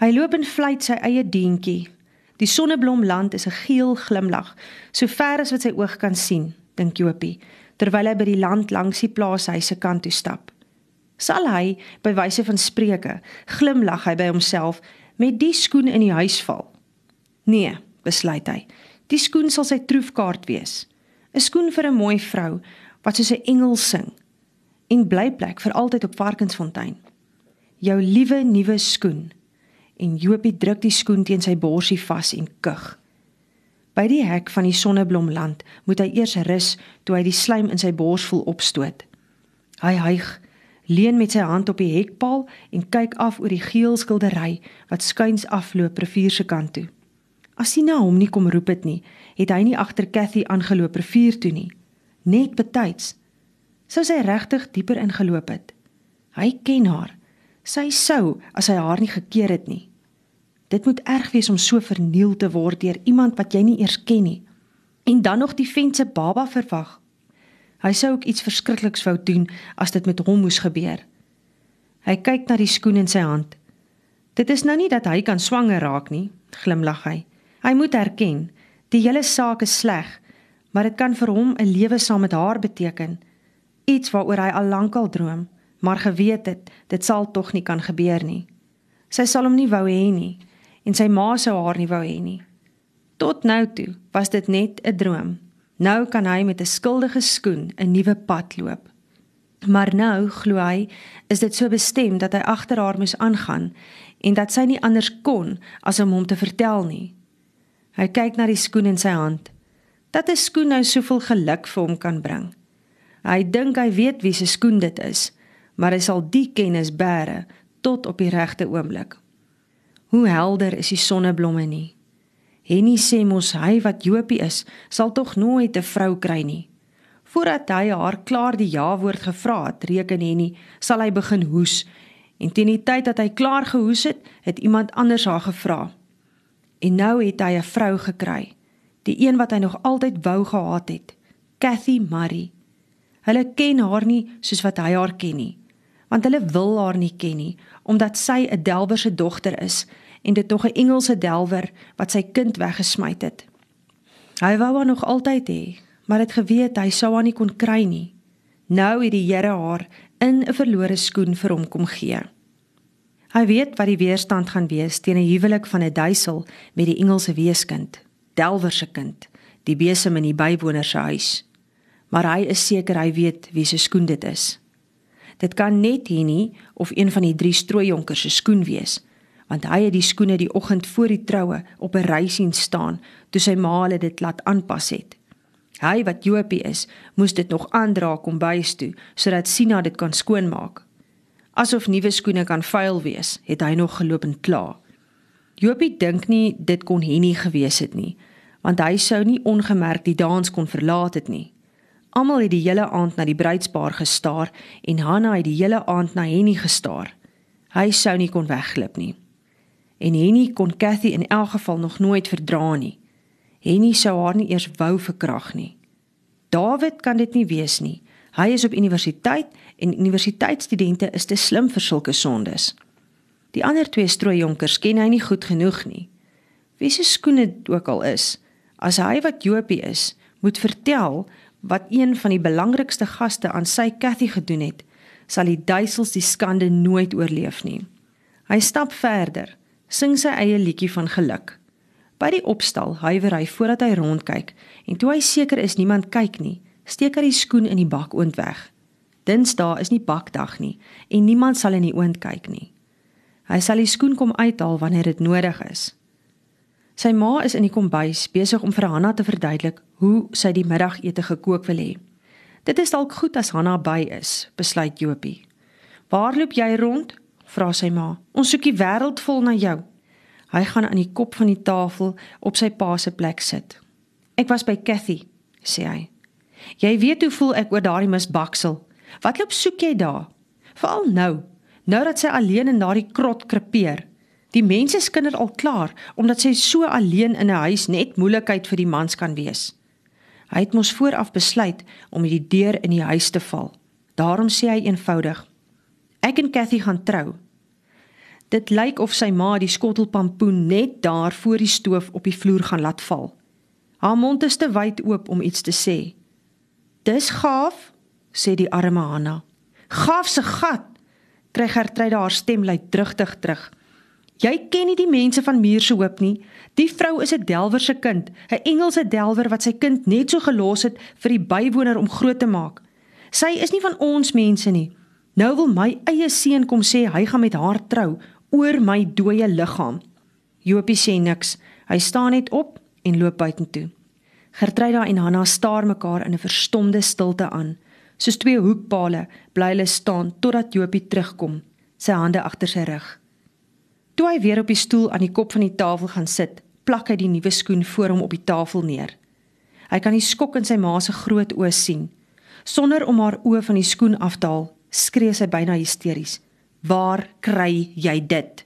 Hy loop en fluit sy eie deentjie. Die sonneblomland is 'n geel glimlag, so ver as wat sy oog kan sien, dink Jopie, terwyl hy by die land langs die plaashuise kant toe stap. Sal hy, by wyse van spreuke, glimlag hy by homself met die skoen in die huis val? Nee, besluit hy. Die skoen sal sy troefkaart wees. 'n Skoen vir 'n mooi vrou wat soos 'n engel sing en blyplek vir altyd op Varkensfontein. Jou liewe nuwe skoen. En Jopie druk die skoen teen sy borsie vas en kug. By die hek van die Sonneblomland moet hy eers rus toe hy die slaim in sy borsvoel opstoot. Hy hyg, leun met sy hand op die hekpaal en kyk af oor die geel skildery wat skuins afloop rivier se kant toe. As hy na hom nie kom roep het nie, het hy nie agter Cathy aangeloop rivier toe nie. Net betyds sou sy regtig dieper ingeloop het. Hy ken haar. Sy sou as hy haar nie gekeer het nie. Dit moet erg wees om so verniel te word deur iemand wat jy nie eers ken nie. En dan nog die vent se baba verwag. Hy sou ook iets verskrikliks wou doen as dit met hom moes gebeur. Hy kyk na die skoen in sy hand. Dit is nou nie dat hy kan swanger raak nie, glimlag hy. Hy moet erken, die hele saak is sleg, maar dit kan vir hom 'n lewe saam met haar beteken iets waaroor hy al lankal droom, maar geweet het dit sal tog nie kan gebeur nie. Sy sal hom nie wou hê nie en sy ma sou haar nie wou hê nie. Tot nou toe was dit net 'n droom. Nou kan hy met 'n skuldige skoen 'n nuwe pad loop. Maar nou glo hy is dit so bestem dat hy agter haar moes aangaan en dat sy nie anders kon as om hom te vertel nie. Hy kyk na die skoen in sy hand. Dat 'n skoen nou soveel geluk vir hom kan bring. Hy dink hy weet wie se skoen dit is, maar hy sal die kennis bære tot op die regte oomblik. Hoe helder is die sonneblomme nie. Henny sê mos hy wat Jopie is, sal tog nooit 'n vrou kry nie. Voordat hy haar klaar die ja-woord gevra het, reken Henny, sal hy begin hoes en teen die tyd dat hy klaar gehoes het, het iemand anders haar gevra. En nou het hy 'n vrou gekry, die een wat hy nog altyd wou gehad het, Cathy Murray. Hulle ken haar nie soos wat hy haar ken nie, want hulle wil haar nie ken nie omdat sy 'n delwer se dogter is en dit tog 'n Engelse delwer wat sy kind weggesmyt het. Hy wou haar nog altyd hê, maar het geweet hy sou haar nie kon kry nie. Nou het die Here haar in 'n verlore skoen vir hom kom gee. Hy weet wat die weerstand gaan wees teen 'n huwelik van 'n duisel met die Engelse weeskind, delwer se kind, die besem in die bywoner se huis maar hy is seker hy weet wie se skoen dit is. Dit kan net Henny of een van die drie strooijonkers se skoen wees, want hy het die skoene die oggend voor die troue op 'n ry sien staan toe sy ma hulle dit laat aanpas het. Hy wat Jopie is, moes dit nog aandra kom bys toe sodat Sina dit kan skoonmaak. Asof nuwe skoene kan vuil wees, het hy nog geloop en kla. Jopie dink nie dit kon Henny gewees het nie, want hy sou nie ongemerk die dans kon verlaat het nie. Almal het die hele aand na die bruidspaar gestaar en Hanna het die hele aand na Henny gestaar. Hy sou nie kon wegglip nie. En Henny kon Cathy in elk geval nog nooit verdra nie. Henny sou haar nie eers wou verkrag nie. David kan dit nie wees nie. Hy is op universiteit en universiteitsstudente is te slim vir sulke sondes. Die ander twee strooijonkers ken hy nie goed genoeg nie. Wie se skoene ook al is, as hy wat Jopie is, moet vertel wat een van die belangrikste gaste aan sy Cathy gedoen het, sal die duisels die skande nooit oorleef nie. Hy stap verder, sing sy eie liedjie van geluk. By die opstal huiwer hy voordat hy rondkyk en toe hy seker is niemand kyk nie, steek hy die skoen in die bak oond weg. Dinsdae is nie bakdag nie en niemand sal in die oond kyk nie. Hy sal die skoen kom uithaal wanneer dit nodig is. Sy ma is in die kombuis besig om vir Hanna te verduidelik hoe sy die middagete gekook wil hê. Dit is dalk goed as Hanna by is, besluit Jopie. "Waar loop jy rond?" Vra sy ma. "Ons soek die wêreld vol na jou." Hy gaan aan die kop van die tafel op sy pa se plek sit. "Ek was by Cathy," sê hy. "Jy weet hoe voel ek oor daardie misbaksel. Wat loop soek jy daar? Veral nou, nou dat sy alleen in daardie krot krepeer." Die mense skinder al klaar omdat sy so alleen in 'n huis net moeilikheid vir die mans kan wees. Hy het mos vooraf besluit om die deur in die huis te val. Daarom sê hy eenvoudig: "Ek en Cathy gaan trou." Dit lyk of sy ma die skottel pampoen net daar voor die stoof op die vloer gaan laat val. Haar mond is te wyd oop om iets te sê. "Dis gaaf," sê die arme Hanna. "Gaaf se gat," kry Gertrude haar stem luid drigtig terug. "Jy ken nie die mense van Muur se hoop nie. Die vrou is 'n delwer se kind, 'n Engelse delwer wat sy kind net so gelos het vir die bywoner om groot te maak. Sy is nie van ons mense nie. Nou wil my eie seun kom sê hy gaan met haar trou oor my dooie liggaam. Jopie sê niks. Hy staan net op en loop buitentoe. Gertruida en Hanna staar mekaar in 'n verstomde stilte aan. Soos twee hoekpale bly hulle staan totdat Jopie terugkom, sy hande agter sy rug. Toe hy weer op die stoel aan die kop van die tafel gaan sit, plak hy die nuwe skoen voor hom op die tafel neer. Hy kan die skok in sy ma se groot oë sien. Sonder om haar oë van die skoen af te haal, skree sy byna hysteries. Waar kry jy dit?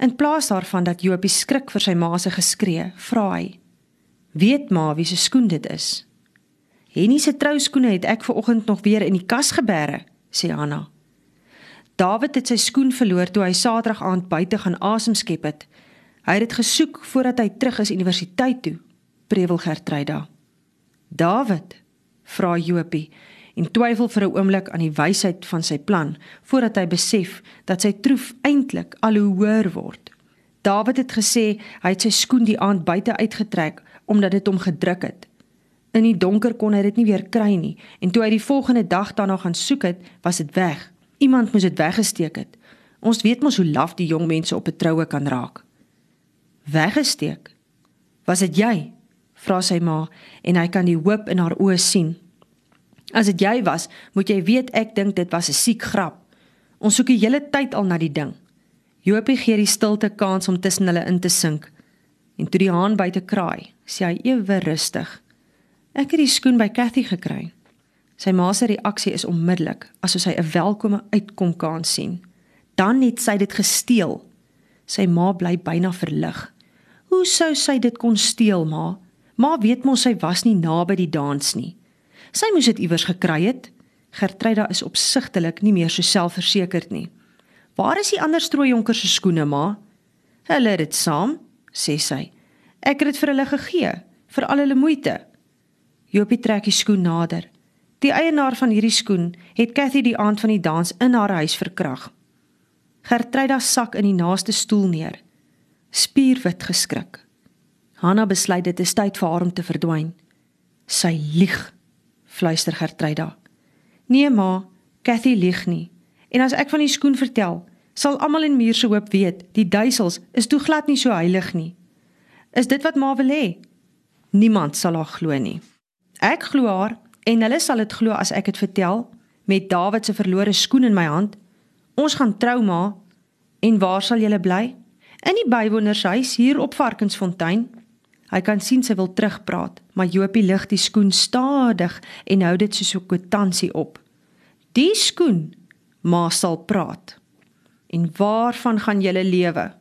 In plaas daarvan dat Jopie skrik vir sy ma se geskree, vra hy: "Weet ma wie se skoen dit is?" "Henny se trouskoene het ek ver oggend nog weer in die kas gebeere," sê Hanna. David het sy skoen verloor toe hy Saterdag aand buite gaan asem skep het. Hy het dit gesoek voordat hy terug is universiteit toe, prewel Gertruida. "David?" vra Jopie en twyfel vir 'n oomblik aan die wysheid van sy plan voordat hy besef dat sy troef eintlik al hoe hoër word. Dawid het gesê hy het sy skoen die aand buite uitgetrek omdat dit hom gedruk het. In die donker kon hy dit nie weer kry nie en toe hy die volgende dag daarna gaan soek het, was dit weg. Iemand moes dit weggesteek het. Ons weet mos hoe laf die jong mense op 'n troue kan raak. Weggesteek? Was dit jy? vra sy ma en hy kan die hoop in haar oë sien. As dit jy was, moet jy weet ek dink dit was 'n siek grap. Ons soek die hele tyd al na die ding. Jopie gee die stilte kans om tussen hulle in te sink. En toe die haan buite kraai, sê hy ewe rustig: "Ek het die skoen by Cathy gekry." Sy ma se reaksie is onmiddellik, asof sy 'n welkome uitkom kans sien. Dan het sy dit gesteel. Sy ma bly byna verlig. Hoe sou sy dit kon steel, ma? Ma weet mos sy was nie naby die dans nie. Sy moes dit iewers gekry het. Gertruida is opsigtelik nie meer so selfversekerd nie. Waar is die ander strooijonker se skoene, ma? Hulle het dit saam, sê sy. Ek het dit vir hulle gegee vir al hulle moeite. Jopie trek die skoen nader. Die eienaar van hierdie skoen het Cathy die aand van die dans in haar huis verkrag. Gertruida sak in die naaste stoel neer. Spierwit geskrik. Hanna besluit dit is tyd vir haar om te verdwyn. Sy lieg fluister Gertruida. Nee ma, Cathy lieg nie. En as ek van die skoen vertel, sal almal in Muur se hoop weet, die duisels is toe glad nie so heilig nie. Is dit wat ma wil hê? Niemand sal haar glo nie. Ek glo haar en hulle sal dit glo as ek dit vertel met Dawid se verlore skoen in my hand. Ons gaan trou ma. En waar sal julle bly? In die bywonershuis hier op Varkensfontein. Hy kan sien sy wil terugpraat, maar Jopie lig die skoen stadig en hou dit soos 'n kwitansie op. Die skoen, ma sal praat. En waarvan gaan julle lewe?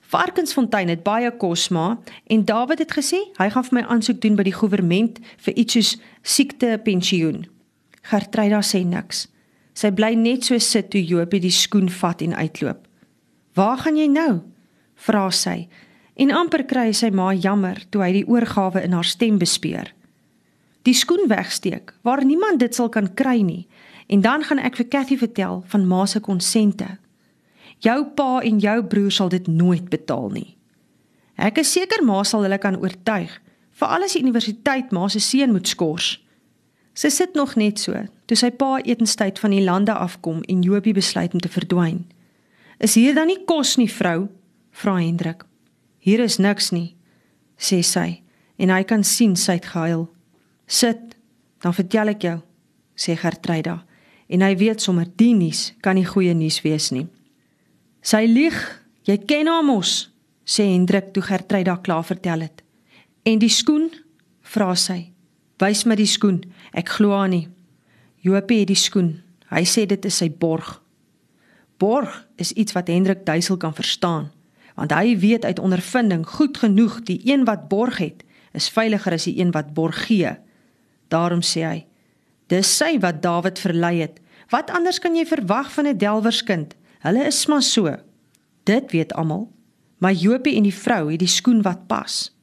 Varkensfontein het baie kos ma en David het gesê hy gaan vir my aansoek doen by die regering vir iets soos siekte pensioen. Gertruida sê niks. Sy bly net so sit toe Jopie die skoen vat en uitloop. "Waar gaan jy nou?" vra sy en amper kry sy ma jammer toe hy die oorgawe in haar stem bespeur. Die skoen wegsteek waar niemand dit sal kan kry nie en dan gaan ek vir Cathy vertel van ma se konsente. Jou pa en jou broer sal dit nooit betaal nie. Ek is seker ma sal hulle kan oortuig vir alles die universiteit ma se seun moet skors. Sy sit nog net so toe sy pa etenstyd van die lande afkom en Jopie besluit om te verdwyn. Is hier dan nie kos nie vrou? vra Hendrik. Hier is niks nie, sê sy en hy kan sien sy het gehuil. Sit, dan vertel ek jou, sê Gertruida en hy weet sommer die nuus kan nie goeie nuus wees nie. Sy lieg, jy ken haar mos, sê Hendrik toe Gertruida klaar vertel het. En die skoen? vra sy. Wys my die skoen, ek glo haar nie. Jopie het die skoen. Hy sê dit is sy borg. Borg is iets wat Hendrik duisel kan verstaan want hy weet uit ondervinding goed genoeg die een wat borg het is veiliger as die een wat borg gee. Daarom sê hy: Dis sy wat Dawid verlei het. Wat anders kan jy verwag van 'n delwerskind? Hulle is maar so. Dit weet almal, maar Jopie en die vrou het die skoen wat pas.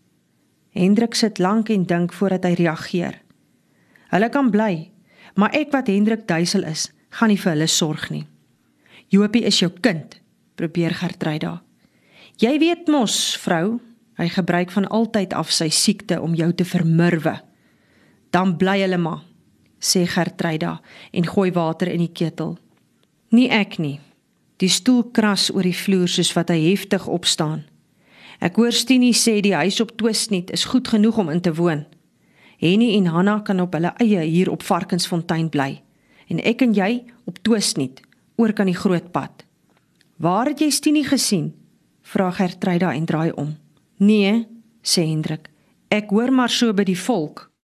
Hendrik sit lank en dink voordat hy reageer. Hulle kan bly, maar ek wat Hendrik duisel is, gaan nie vir hulle sorg nie. Jopie is jou kind, probeer Gertryda. Jy weet mos, vrou, hy gebruik van altyd af sy siekte om jou te vermurwe. Dan bly hulle maar, sê Gertryda en gooi water in die ketel. Nie ek nie. Die stoel kras oor die vloer soos wat hy heftig opstaan. Ek hoor Stinie sê die huis op Twisnet is goed genoeg om in te woon. Henny en Hanna kan op hulle eie hier op Varkensfontein bly en ek en jy op Twisnet oor kan die groot pad. Waar het jy Stinie gesien? Vra Gertryda en draai om. Nee, sê Hendrik. Ek hoor maar so by die volk.